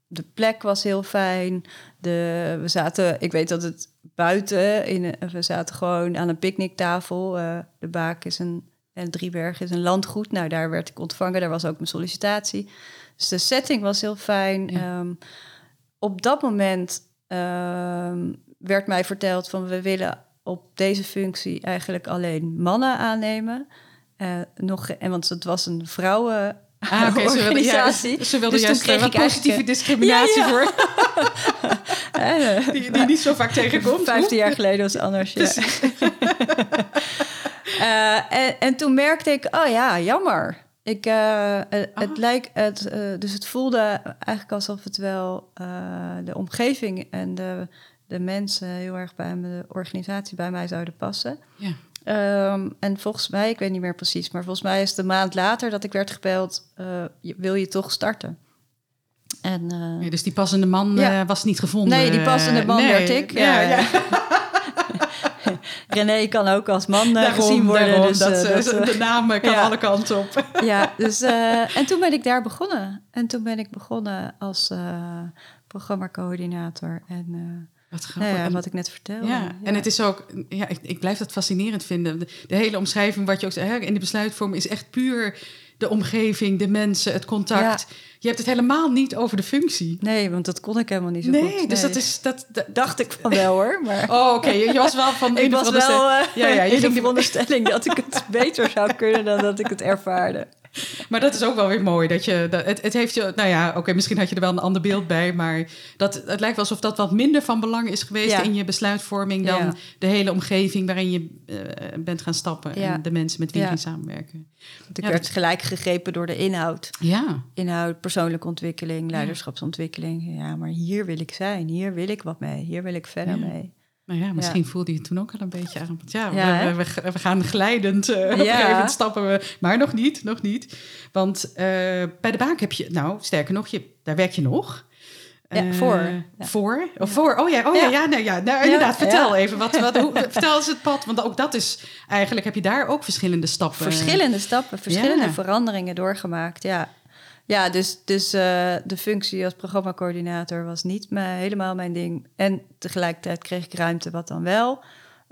de plek was heel fijn. De, we zaten, ik weet dat het buiten, in, we zaten gewoon aan een picknicktafel. Eh, de Baak is een, en Drieberg is een landgoed. Nou, daar werd ik ontvangen, daar was ook mijn sollicitatie. Dus de setting was heel fijn. Ja. Ehm, op dat moment ehm, werd mij verteld van we willen op deze functie eigenlijk alleen mannen aannemen. Eh, nog, en want het was een vrouwen Ah, ze ze wilden Dus juist kreeg eh, ik eigenlijk, positieve eh, discriminatie Ja, ja. voor, [LAUGHS] die, die niet zo vaak tegenkomt. 15 jaar geleden was het anders. Ja. [LAUGHS] En, en toen merkte ik, oh ja, jammer. Ik, het, het Ah. lijkt, het, dus het voelde eigenlijk alsof het wel de omgeving en de, de mensen heel erg bij me, de organisatie bij mij zouden passen. Ja. Ehm, en volgens mij, ik weet niet meer precies, maar volgens mij is het een maand later dat ik werd gebeld, eh, wil je toch starten? En, eh, Ja, dus die passende man Ja. eh, was niet gevonden. Nee, die passende man Nee. werd ik. Ja, Ja. [LAUGHS] René kan ook als man Daarom, gezien worden. daarom, dus, dat, dat, [LAUGHS] de naam kan alle kanten op. [LAUGHS] ja, dus, en toen ben ik daar begonnen. En toen ben ik begonnen als programmacoördinator. En Wat grappig. ja, En- wat ik net vertelde. Ja, en het is ook, ja, ik, ik blijf dat fascinerend vinden. De, de hele omschrijving, wat je ook zei, hè, in de besluitvorming, is echt puur de omgeving, de mensen, het contact. Je hebt het helemaal niet over de functie. Nee, want dat kon ik helemaal niet zo Nee, goed. dus dat is. Dat, dat- Dacht ik van wel hoor, maar... Oh, oké. Je, je was wel van. [LAUGHS] ik was wel eh Ja, ja, je [LAUGHS] ging de- veronderstelling dat ik het [LAUGHS] beter zou kunnen dan dat ik het ervaarde. [LAUGHS] Maar dat is ook wel weer mooi. Dat je, dat, het, het heeft je. Nou ja, oké, misschien had je er wel een ander beeld bij. Maar dat, het lijkt wel alsof dat wat minder van belang is geweest Ja. in je besluitvorming. dan Ja. de hele omgeving waarin je eh, bent gaan stappen. Ja. En de mensen met wie je ging samenwerken. Want ik werd dat- gelijk gegrepen door de inhoud. Ja. Inhoud, persoonlijke ontwikkeling, leiderschapsontwikkeling. Ja, maar hier wil ik zijn. Hier wil ik wat mee. Hier wil ik verder mee. Nou ja, misschien voelde je het toen ook al een beetje aan. Want ja, Ja, we, we, we gaan glijdend. eh, [LAUGHS] Op een gegeven moment stappen we. Maar nog niet, nog niet. Want eh, bij de baak heb je... Nou, sterker nog, je, daar werk je nog. Ja, Eh, voor. Ja. Voor? Of voor? Oh ja, oh ja, Ja. ja, nee, ja. Nou, inderdaad, vertel even. Wat, wat, hoe, [LAUGHS] vertel eens het pad. Want ook dat is... Eigenlijk heb je daar ook verschillende stappen. Verschillende stappen, verschillende veranderingen doorgemaakt. Ja, ja dus, dus eh, de functie als programmacoördinator was niet mijn, helemaal mijn ding. En tegelijkertijd kreeg ik ruimte, wat dan wel.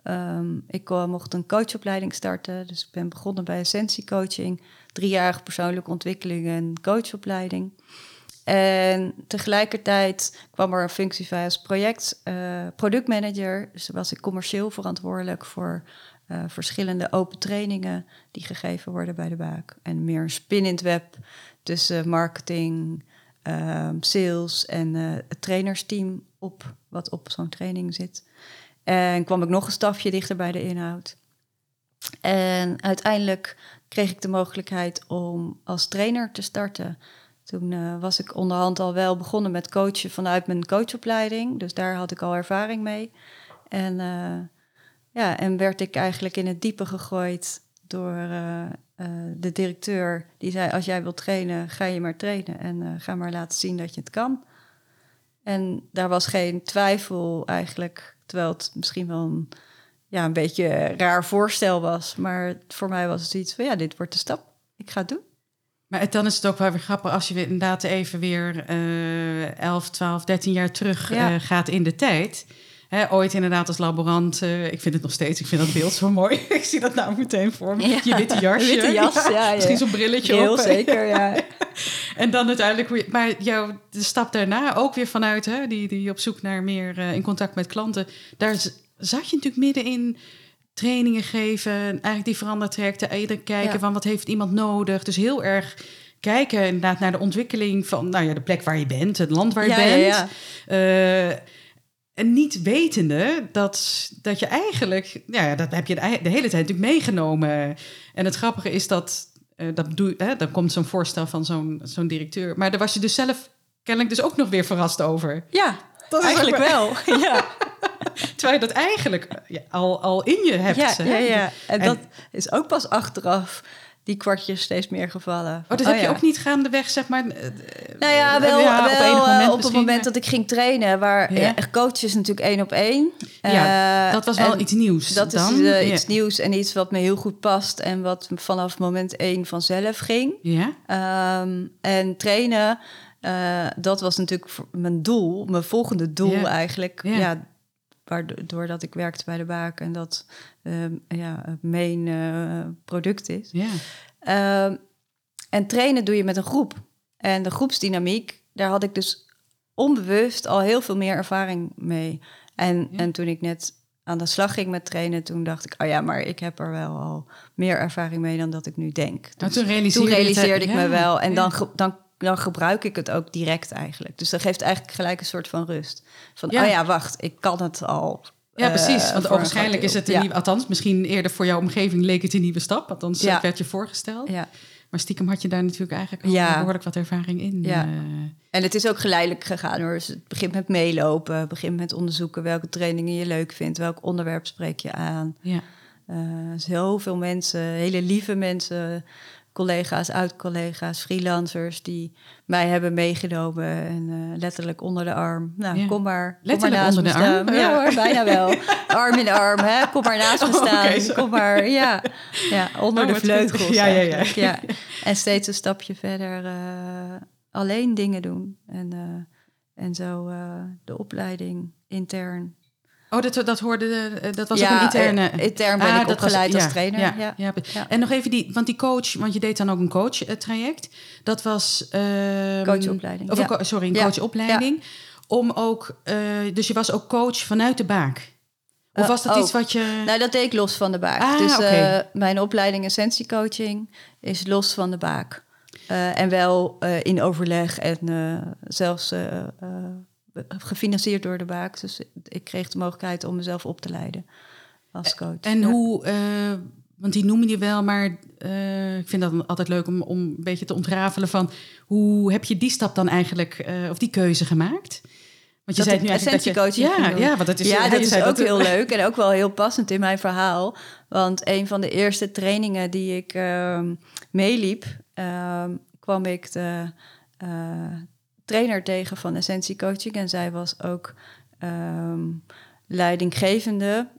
Ehm, ik mocht een coachopleiding starten. Dus ik ben begonnen bij Essentie Coaching. Driejarige persoonlijke ontwikkeling en coachopleiding. En tegelijkertijd kwam er een functie vrij als project, eh, productmanager. Dus was ik commercieel verantwoordelijk voor eh, verschillende open trainingen die gegeven worden bij de baak. En meer een spin in het web tussen marketing, ehm, sales en eh, het trainersteam op wat op zo'n training zit. En kwam ik nog een stapje dichter bij de inhoud. En uiteindelijk kreeg ik de mogelijkheid om als trainer te starten. Toen eh, was ik onderhand al wel begonnen met coachen vanuit mijn coachopleiding. Dus daar had ik al ervaring mee. En, ja, en werd ik eigenlijk in het diepe gegooid door eh, eh, de directeur. Die zei, als jij wilt trainen, ga je maar trainen. En eh, ga maar laten zien dat je het kan. En daar was geen twijfel eigenlijk. Terwijl het misschien wel een, ja, een beetje een raar voorstel was. Maar voor mij was het iets van, ja, dit wordt de stap. Ik ga het doen. Maar dan is het ook wel weer grappig als je weer inderdaad even weer eh 11, 12, 13 jaar terug Ja. gaat in de tijd. Ooit inderdaad als laborant. eh, ik vind het nog steeds, ik vind dat beeld zo mooi. [LAUGHS] ik zie dat nou meteen voor me. Ja. Je witte [LAUGHS] jasje. Witte jas, ja, [LAUGHS] ja. Misschien zo'n brilletje Heel op. zeker, ja. En dan uiteindelijk, maar jouw de stap daarna ook weer vanuit, hè, die, die op zoek naar meer eh, in contact met klanten. Daar zat je natuurlijk midden in trainingen geven, eigenlijk die verandertrajecten, eerder kijken van wat heeft iemand nodig. Dus heel erg kijken inderdaad naar de ontwikkeling van nou ja, de plek waar je bent, het land waar je bent. En niet wetende dat, dat je eigenlijk, ja, ja, dat heb je de, hele tijd natuurlijk meegenomen. En het grappige is dat, eh, dat doe, hè, dan komt zo'n voorstel van zo'n zo'n directeur. Maar daar was je dus zelf kennelijk dus ook nog weer verrast over. Ja, Dat eigenlijk wel. [LAUGHS] ja. Terwijl je dat eigenlijk eh, al, al in je hebt. Ja, hè? ja, ja. En, En- dat is ook pas achteraf die kwartjes steeds meer gevallen. Oh, dat heb je ook niet gaandeweg, zeg maar. eh, Nou ja, eh, wel, ja, wel, op enig eh, moment op het misschien, moment dat ik ging trainen, waar Ja. ja. coach is natuurlijk één op één. Ja, dat was wel iets nieuws. Dat dan. is iets nieuws en iets wat me heel goed past en wat vanaf moment één vanzelf ging. Ja, Ehm, en trainen, dat was natuurlijk mijn doel, mijn volgende doel eigenlijk. Ja. Waardoor dat ik werkte bij de baak en dat ehm, ja, het main eh, product is. ja. Ehm, en trainen doe je met een groep. En de groepsdynamiek, daar had ik dus onbewust al heel veel meer ervaring mee. En, en toen ik net aan de slag ging met trainen, toen dacht ik, oh ja, maar ik heb er wel al meer ervaring mee dan dat ik nu denk. Nou, Dus toen realiseerde, toen je het, realiseerde ik ja, me wel. En ja. dan, dan, dan gebruik ik het ook direct eigenlijk. Dus dat geeft eigenlijk gelijk een soort van rust. Van, Ja. oh ja, wacht, ik kan het al. Ja, eh, precies. Want waarschijnlijk is het een Ja. nieuwe... Althans, misschien eerder voor jouw omgeving leek het een nieuwe stap. Althans, Ja. het werd je voorgesteld. Ja. Maar stiekem had je daar natuurlijk eigenlijk al Ja. behoorlijk wat ervaring in. Ja. eh. En het is ook geleidelijk gegaan hoor. Dus het begint met meelopen, het begint met onderzoeken welke trainingen je leuk vindt, welk onderwerp spreek je aan. ja. Eh zoveel mensen, hele lieve mensen, collega's, oud-collega's, freelancers die mij hebben meegenomen en eh, letterlijk onder de arm. Nou, Ja. kom maar, kom Letterlijk maar naast onder me de staan. arm? Ja Ja. hoor, [LAUGHS] bijna wel. Arm in arm, hè? kom maar naast me [LAUGHS] Oh, staan. kom maar, ja. ja onder Oh, de vleugels Ja, ja, ja. [LAUGHS] En steeds een stapje verder eh, alleen dingen doen. En, eh, en zo de opleiding intern. Oh, dat, dat hoorde... de- Dat was ja, ook een interne... eh, intern ben Ah, ik dat was- opgeleid als ja, trainer. Ja, Ja. En nog even die... Want die coach... Want je deed dan ook een coach-traject. Dat was... ehm, Coachopleiding, Of een sorry, een coachopleiding. Om ook... eh, dus je was ook coach vanuit de baak. Of Eh, was dat ook. iets wat je... Nou, dat deed ik los van de baak. Ah, dus eh, mijn opleiding essentiecoaching is los van de baak. Eh, en wel eh, in overleg en eh, zelfs eh, eh, gefinancierd door de baak. Dus ik kreeg de mogelijkheid om mezelf op te leiden als coach. En Ja. hoe, eh, want die noem je wel, maar eh, ik vind dat altijd leuk om, om een beetje te ontrafelen van hoe heb je die stap dan eigenlijk, eh, of die keuze gemaakt? Want je Dat zei het nu eigenlijk dat je, ja, ja, want dat is, ja, dat is ook heel leuk en ook wel heel passend in mijn verhaal. Want een van de eerste trainingen die ik ehm, meeliep, ehm, kwam ik de trainer tegen van Essentie Coaching. En zij was ook ehm, leidinggevende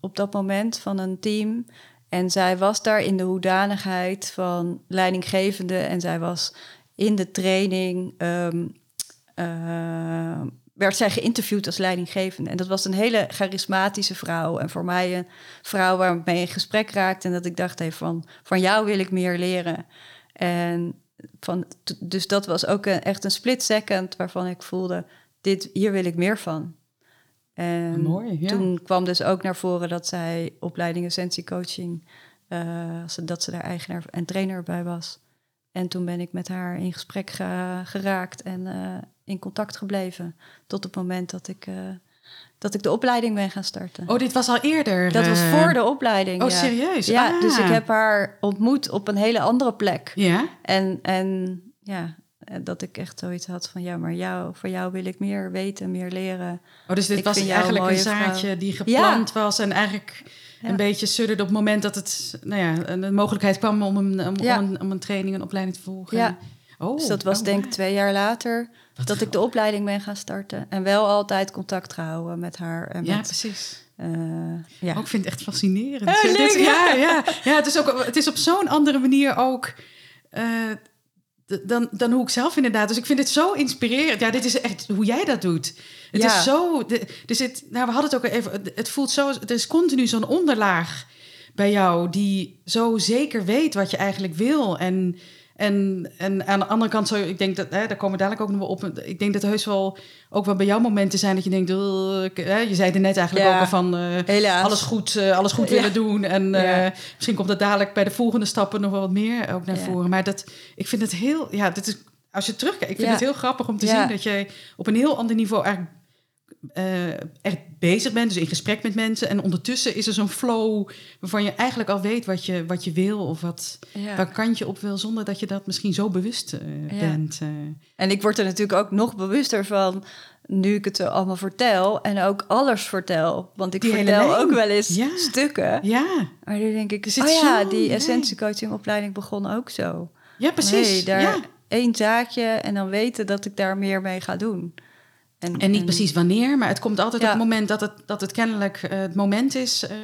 op dat moment van een team. En zij was daar in de hoedanigheid van leidinggevende. En zij was in de training. ehm, eh, werd zij geïnterviewd als leidinggevende. En dat was een hele charismatische vrouw. En voor mij een vrouw waar ik mee in gesprek raakte. En dat ik dacht, hey, van, van jou wil ik meer leren. En van, dus dat was ook een, echt een split second waarvan ik voelde, dit, hier wil ik meer van. En Mooi, ja. toen kwam dus ook naar voren dat zij opleiding essentiecoaching, eh, ze- dat ze daar eigenaar en trainer bij was. En toen ben ik met haar in gesprek ge- geraakt en eh, in contact gebleven. Tot het moment dat ik, eh, dat ik de opleiding ben gaan starten. Oh, dit was al eerder. dat was eh, voor de opleiding. Oh, ja. serieus? Ja, Ah. dus ik heb haar ontmoet op een hele andere plek. Ja, En, en ja, dat ik echt zoiets had van ja, maar jou, voor jou wil ik meer weten, meer leren. Oh, dus dit Ik was eigenlijk een zaadje vrouw. die geplant was en eigenlijk Ja. een beetje sudderde op het moment dat het, nou ja, een, mogelijkheid kwam om een, om, Ja. om een, om een training, een opleiding te volgen. Ja. Oh, dus dat was oh, denk ik twee jaar later Dat ik de opleiding ben gaan starten. En wel altijd contact gehouden met haar. En Ja, met, precies. eh, ja. Oh, ik vind het echt fascinerend. Dit- ja, ja, ja, het is ook het is op zo'n andere manier ook eh, dan, dan hoe ik zelf inderdaad. Dus ik vind het zo inspirerend. Ja, dit is echt hoe jij dat doet. Het Ja. is zo. Er zit, nou, we hadden het ook even. Het voelt zo. Er is continu zo'n onderlaag bij jou die zo zeker weet wat je eigenlijk wil en. En, en aan de andere kant, zo, ik denk dat, hè, daar komen we dadelijk ook nog wel op. Ik denk dat er heus wel ook wel bij jou momenten zijn dat je denkt, "Ugh, ik- hè, je zei er net eigenlijk Ja. ook al van, eh, alles goed, eh, alles goed Ja. willen doen. En eh, Ja. misschien komt dat dadelijk bij de volgende stappen nog wel wat meer ook naar voren. Maar dat, ik vind het heel, ja, dit is, als je terugkijkt, ik vind het heel grappig om te zien dat jij op een heel ander niveau eigenlijk eh, echt bezig bent, dus in gesprek met mensen. En ondertussen is er zo'n flow waarvan je eigenlijk al weet wat je, wat je wil of wat, Ja. waar kant je op wil, zonder dat je dat misschien zo bewust eh, Ja. bent. eh. En ik word er natuurlijk ook nog bewuster van nu ik het allemaal vertel en ook alles vertel. Want ik Die vertel ook wel eens Ja. stukken. ja, Maar nu denk ik, oh ja, die lijn. essentiecoachingopleiding begon ook zo. ja, precies. Nee, daar één zaadje en dan weten dat ik daar meer mee ga doen. En niet precies wanneer, maar het komt altijd Ja. op het moment dat het, dat het kennelijk eh, het moment is. eh,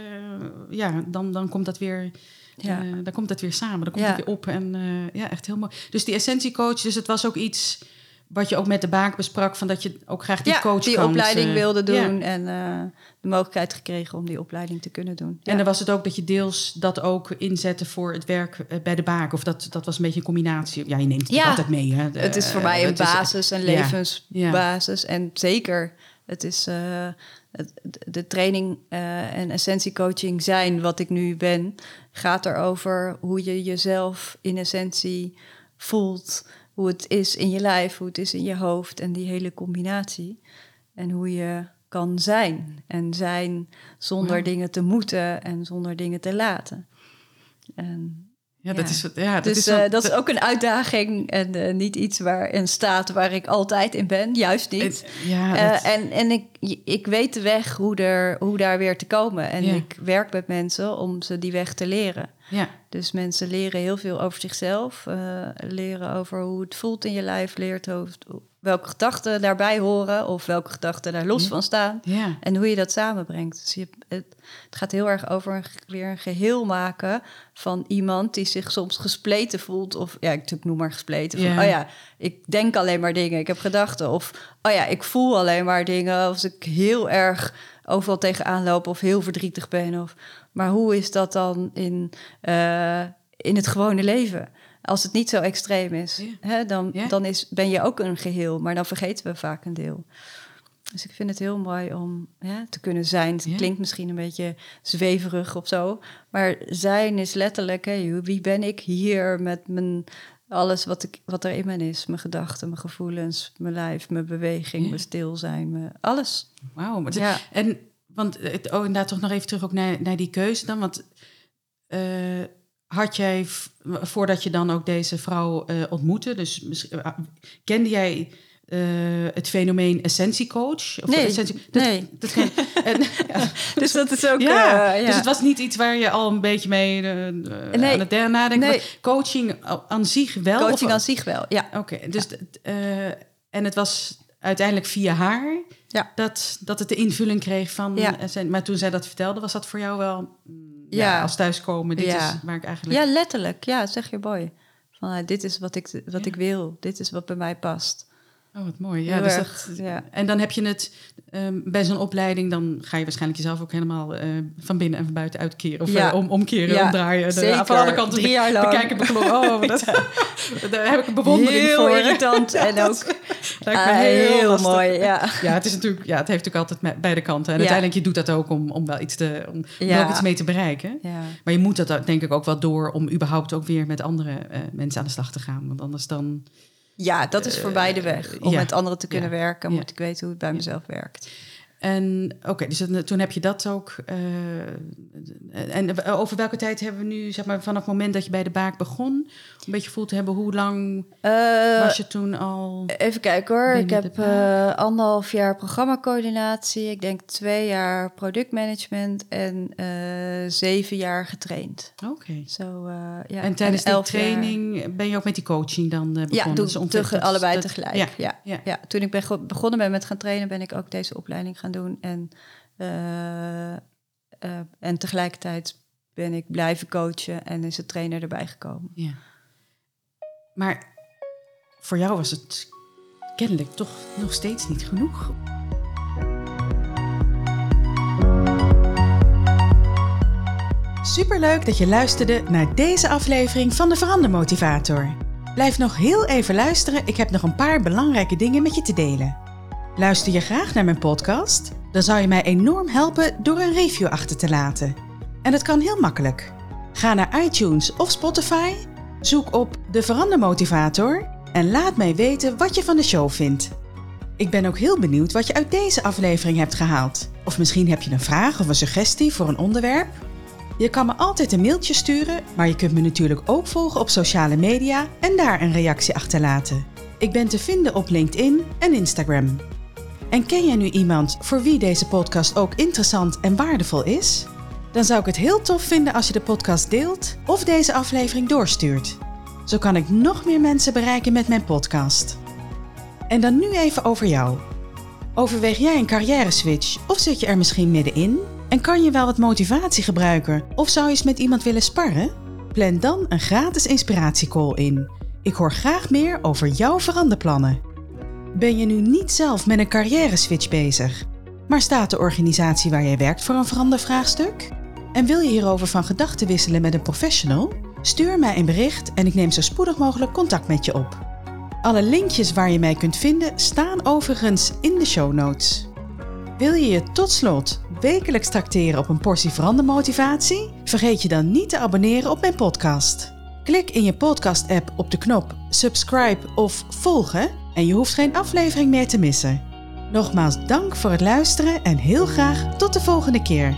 ja, dan, dan komt dat weer. Ja. eh, dan komt dat weer samen, dan komt het weer op. En ja, echt heel mooi. Dus die essentiecoach, dus het was ook iets wat je ook met de baak besprak, van dat je ook graag die ja, coach die kant, opleiding eh, wilde ja. doen en eh, de mogelijkheid gekregen om die opleiding te kunnen doen. Ja. En dan was het ook dat je deels dat ook inzette voor het werk eh, bij de baak. Of dat, dat was een beetje een combinatie. Ja, je neemt het altijd mee. Hè. De- het is voor mij een is- basis, een levensbasis. En zeker, het is de training en essentiecoaching zijn wat ik nu ben, gaat erover hoe je jezelf in essentie voelt, hoe het is in je lijf, hoe het is in je hoofd en die hele combinatie. En hoe je kan zijn. En zijn zonder dingen te moeten en zonder dingen te laten. En Ja, dat is, ja, dat dus is, eh, dat is ook een uitdaging en eh, niet iets waar een staat waar ik altijd in ben, juist niet. het- ja, Eh, en en ik, ik weet de weg hoe, er, hoe daar weer te komen. En Ja. ik werk met mensen om ze die weg te leren. ja. Dus mensen leren heel veel over zichzelf, leren over hoe het voelt in je lijf, leert over welke gedachten daarbij horen of welke gedachten daar los Ja. van staan. ja. En hoe je dat samenbrengt. Dus je, het, het gaat heel erg over een, weer een geheel maken van iemand die zich soms gespleten voelt. Of ja, ik noem maar gespleten. Van, Ja. oh ja, ik denk alleen maar dingen, ik heb gedachten. Of oh ja, ik voel alleen maar dingen. Als ik heel erg overal tegenaan loop of heel verdrietig ben. Of, maar hoe is dat dan in, eh, in het gewone leven? Als het niet zo extreem is, Ja. hè, dan, Ja. dan is, ben je ook een geheel. Maar dan vergeten we vaak een deel. Dus ik vind het heel mooi om ja, te kunnen zijn. Het Ja. klinkt misschien een beetje zweverig of zo. Maar zijn is letterlijk, hè, wie ben ik hier met mijn, alles wat, ik, wat er in me is. Mijn gedachten, mijn gevoelens, mijn lijf, mijn beweging, Ja. mijn stil zijn, mijn, alles. Wauw. Ja. En, want, het, oh, inderdaad, toch nog even terug ook naar, naar die keuze dan. Want eh, had jij, voordat je dan ook deze vrouw eh, ontmoette, dus eh, kende jij eh, het fenomeen essentiecoach? Of Nee, essentie- dat, nee. Dat, ken- [LAUGHS] en, ja, [LAUGHS] Dus dat is ook... ja, eh, ja. dus het was niet iets waar je al een beetje mee Nee. aan het nadenken Nee. Coaching aan zich wel? Coaching aan zich wel, ja. Oké, dus het, eh, en het was uiteindelijk via haar Ja. dat, dat het de invulling kreeg van. Ja. zijn- maar toen zij dat vertelde, was dat voor jou wel. Ja, Ja. als thuiskomen. Dit Ja. is waar ik eigenlijk. Ja, letterlijk. Ja, zeg je mooi. Van, eh, dit is wat ik, wat ik wil. Dit is wat bij mij past. Oh, wat mooi. Ja, Heel dus dat, ja. En dan heb je het ehm, bij zo'n opleiding, dan ga je waarschijnlijk jezelf ook helemaal eh, van binnen en van buiten uitkeren. Of Ja. eh, om, omkeren, Ja, omdraaien. De- van alle kanten Drie jaar lang. bekijken, bekloppen. Oh, dat, [LAUGHS] daar heb ik een bewondering heel voor. irritant [LAUGHS] en ook Lijkt me heel, heel, mooi. Ja. Ja, het is natuurlijk, ja, het heeft natuurlijk altijd beide kanten. En uiteindelijk, je doet dat ook om, om wel iets te, om ook iets mee te bereiken. Ja. Maar je moet dat denk ik ook wel door om überhaupt ook weer met andere eh, mensen aan de slag te gaan. Want anders dan. Ja, dat is voor Eh, beide weg. Om met anderen te kunnen werken, moet ik weten hoe het bij mezelf werkt. En oké, dus toen heb je dat ook. eh, en over welke tijd hebben we nu, zeg maar, vanaf het moment dat je bij de baak begon, een beetje voel te hebben, hoe lang Eh, was je toen al? Even kijken hoor. Ik heb eh, anderhalf jaar programmacoördinatie. Ik denk twee jaar productmanagement en zeven jaar getraind. Oké. Ja, En tijdens die jaar- training ben je ook met die coaching dan begonnen? Ja, doe, Dus allebei dat- tegelijk. Ja, Ja, ja. ja. toen ik ben begonnen ben met gaan trainen, ben ik ook deze opleiding gaan doen. En, eh, eh, en tegelijkertijd ben ik blijven coachen en is de trainer erbij gekomen. ja. Maar voor jou was het kennelijk toch nog steeds niet genoeg. Superleuk dat je luisterde naar deze aflevering van de Verandermotivator. Blijf nog heel even luisteren, ik heb nog een paar belangrijke dingen met je te delen. Luister je graag naar mijn podcast? Dan zou je mij enorm helpen door een review achter te laten. En dat kan heel makkelijk. Ga naar iTunes of Spotify, zoek op de Verandermotivator en laat mij weten wat je van de show vindt. Ik ben ook heel benieuwd wat je uit deze aflevering hebt gehaald. Of misschien heb je een vraag of een suggestie voor een onderwerp? Je kan me altijd een mailtje sturen, maar je kunt me natuurlijk ook volgen op sociale media en daar een reactie achterlaten. Ik ben te vinden op LinkedIn en Instagram. En ken jij nu iemand voor wie deze podcast ook interessant en waardevol is? Dan zou ik het heel tof vinden als je de podcast deelt of deze aflevering doorstuurt. Zo kan ik nog meer mensen bereiken met mijn podcast. En dan nu even over jou. Overweeg jij een carrière switch of zit je er misschien middenin? En kan je wel wat motivatie gebruiken of zou je eens met iemand willen sparren? Plan dan een gratis inspiratiecall in. Ik hoor graag meer over jouw veranderplannen. Ben je nu niet zelf met een carrière switch bezig, maar staat de organisatie waar jij werkt voor een verandervraagstuk? En wil je hierover van gedachten wisselen met een professional? Stuur mij een bericht en ik neem zo spoedig mogelijk contact met je op. Alle linkjes waar je mij kunt vinden staan overigens in de show notes. Wil je je tot slot wekelijks tracteren op een portie verandermotivatie? Vergeet je dan niet te abonneren op mijn podcast. Klik in je podcast-app op de knop subscribe of volgen en je hoeft geen aflevering meer te missen. Nogmaals dank voor het luisteren en heel graag tot de volgende keer.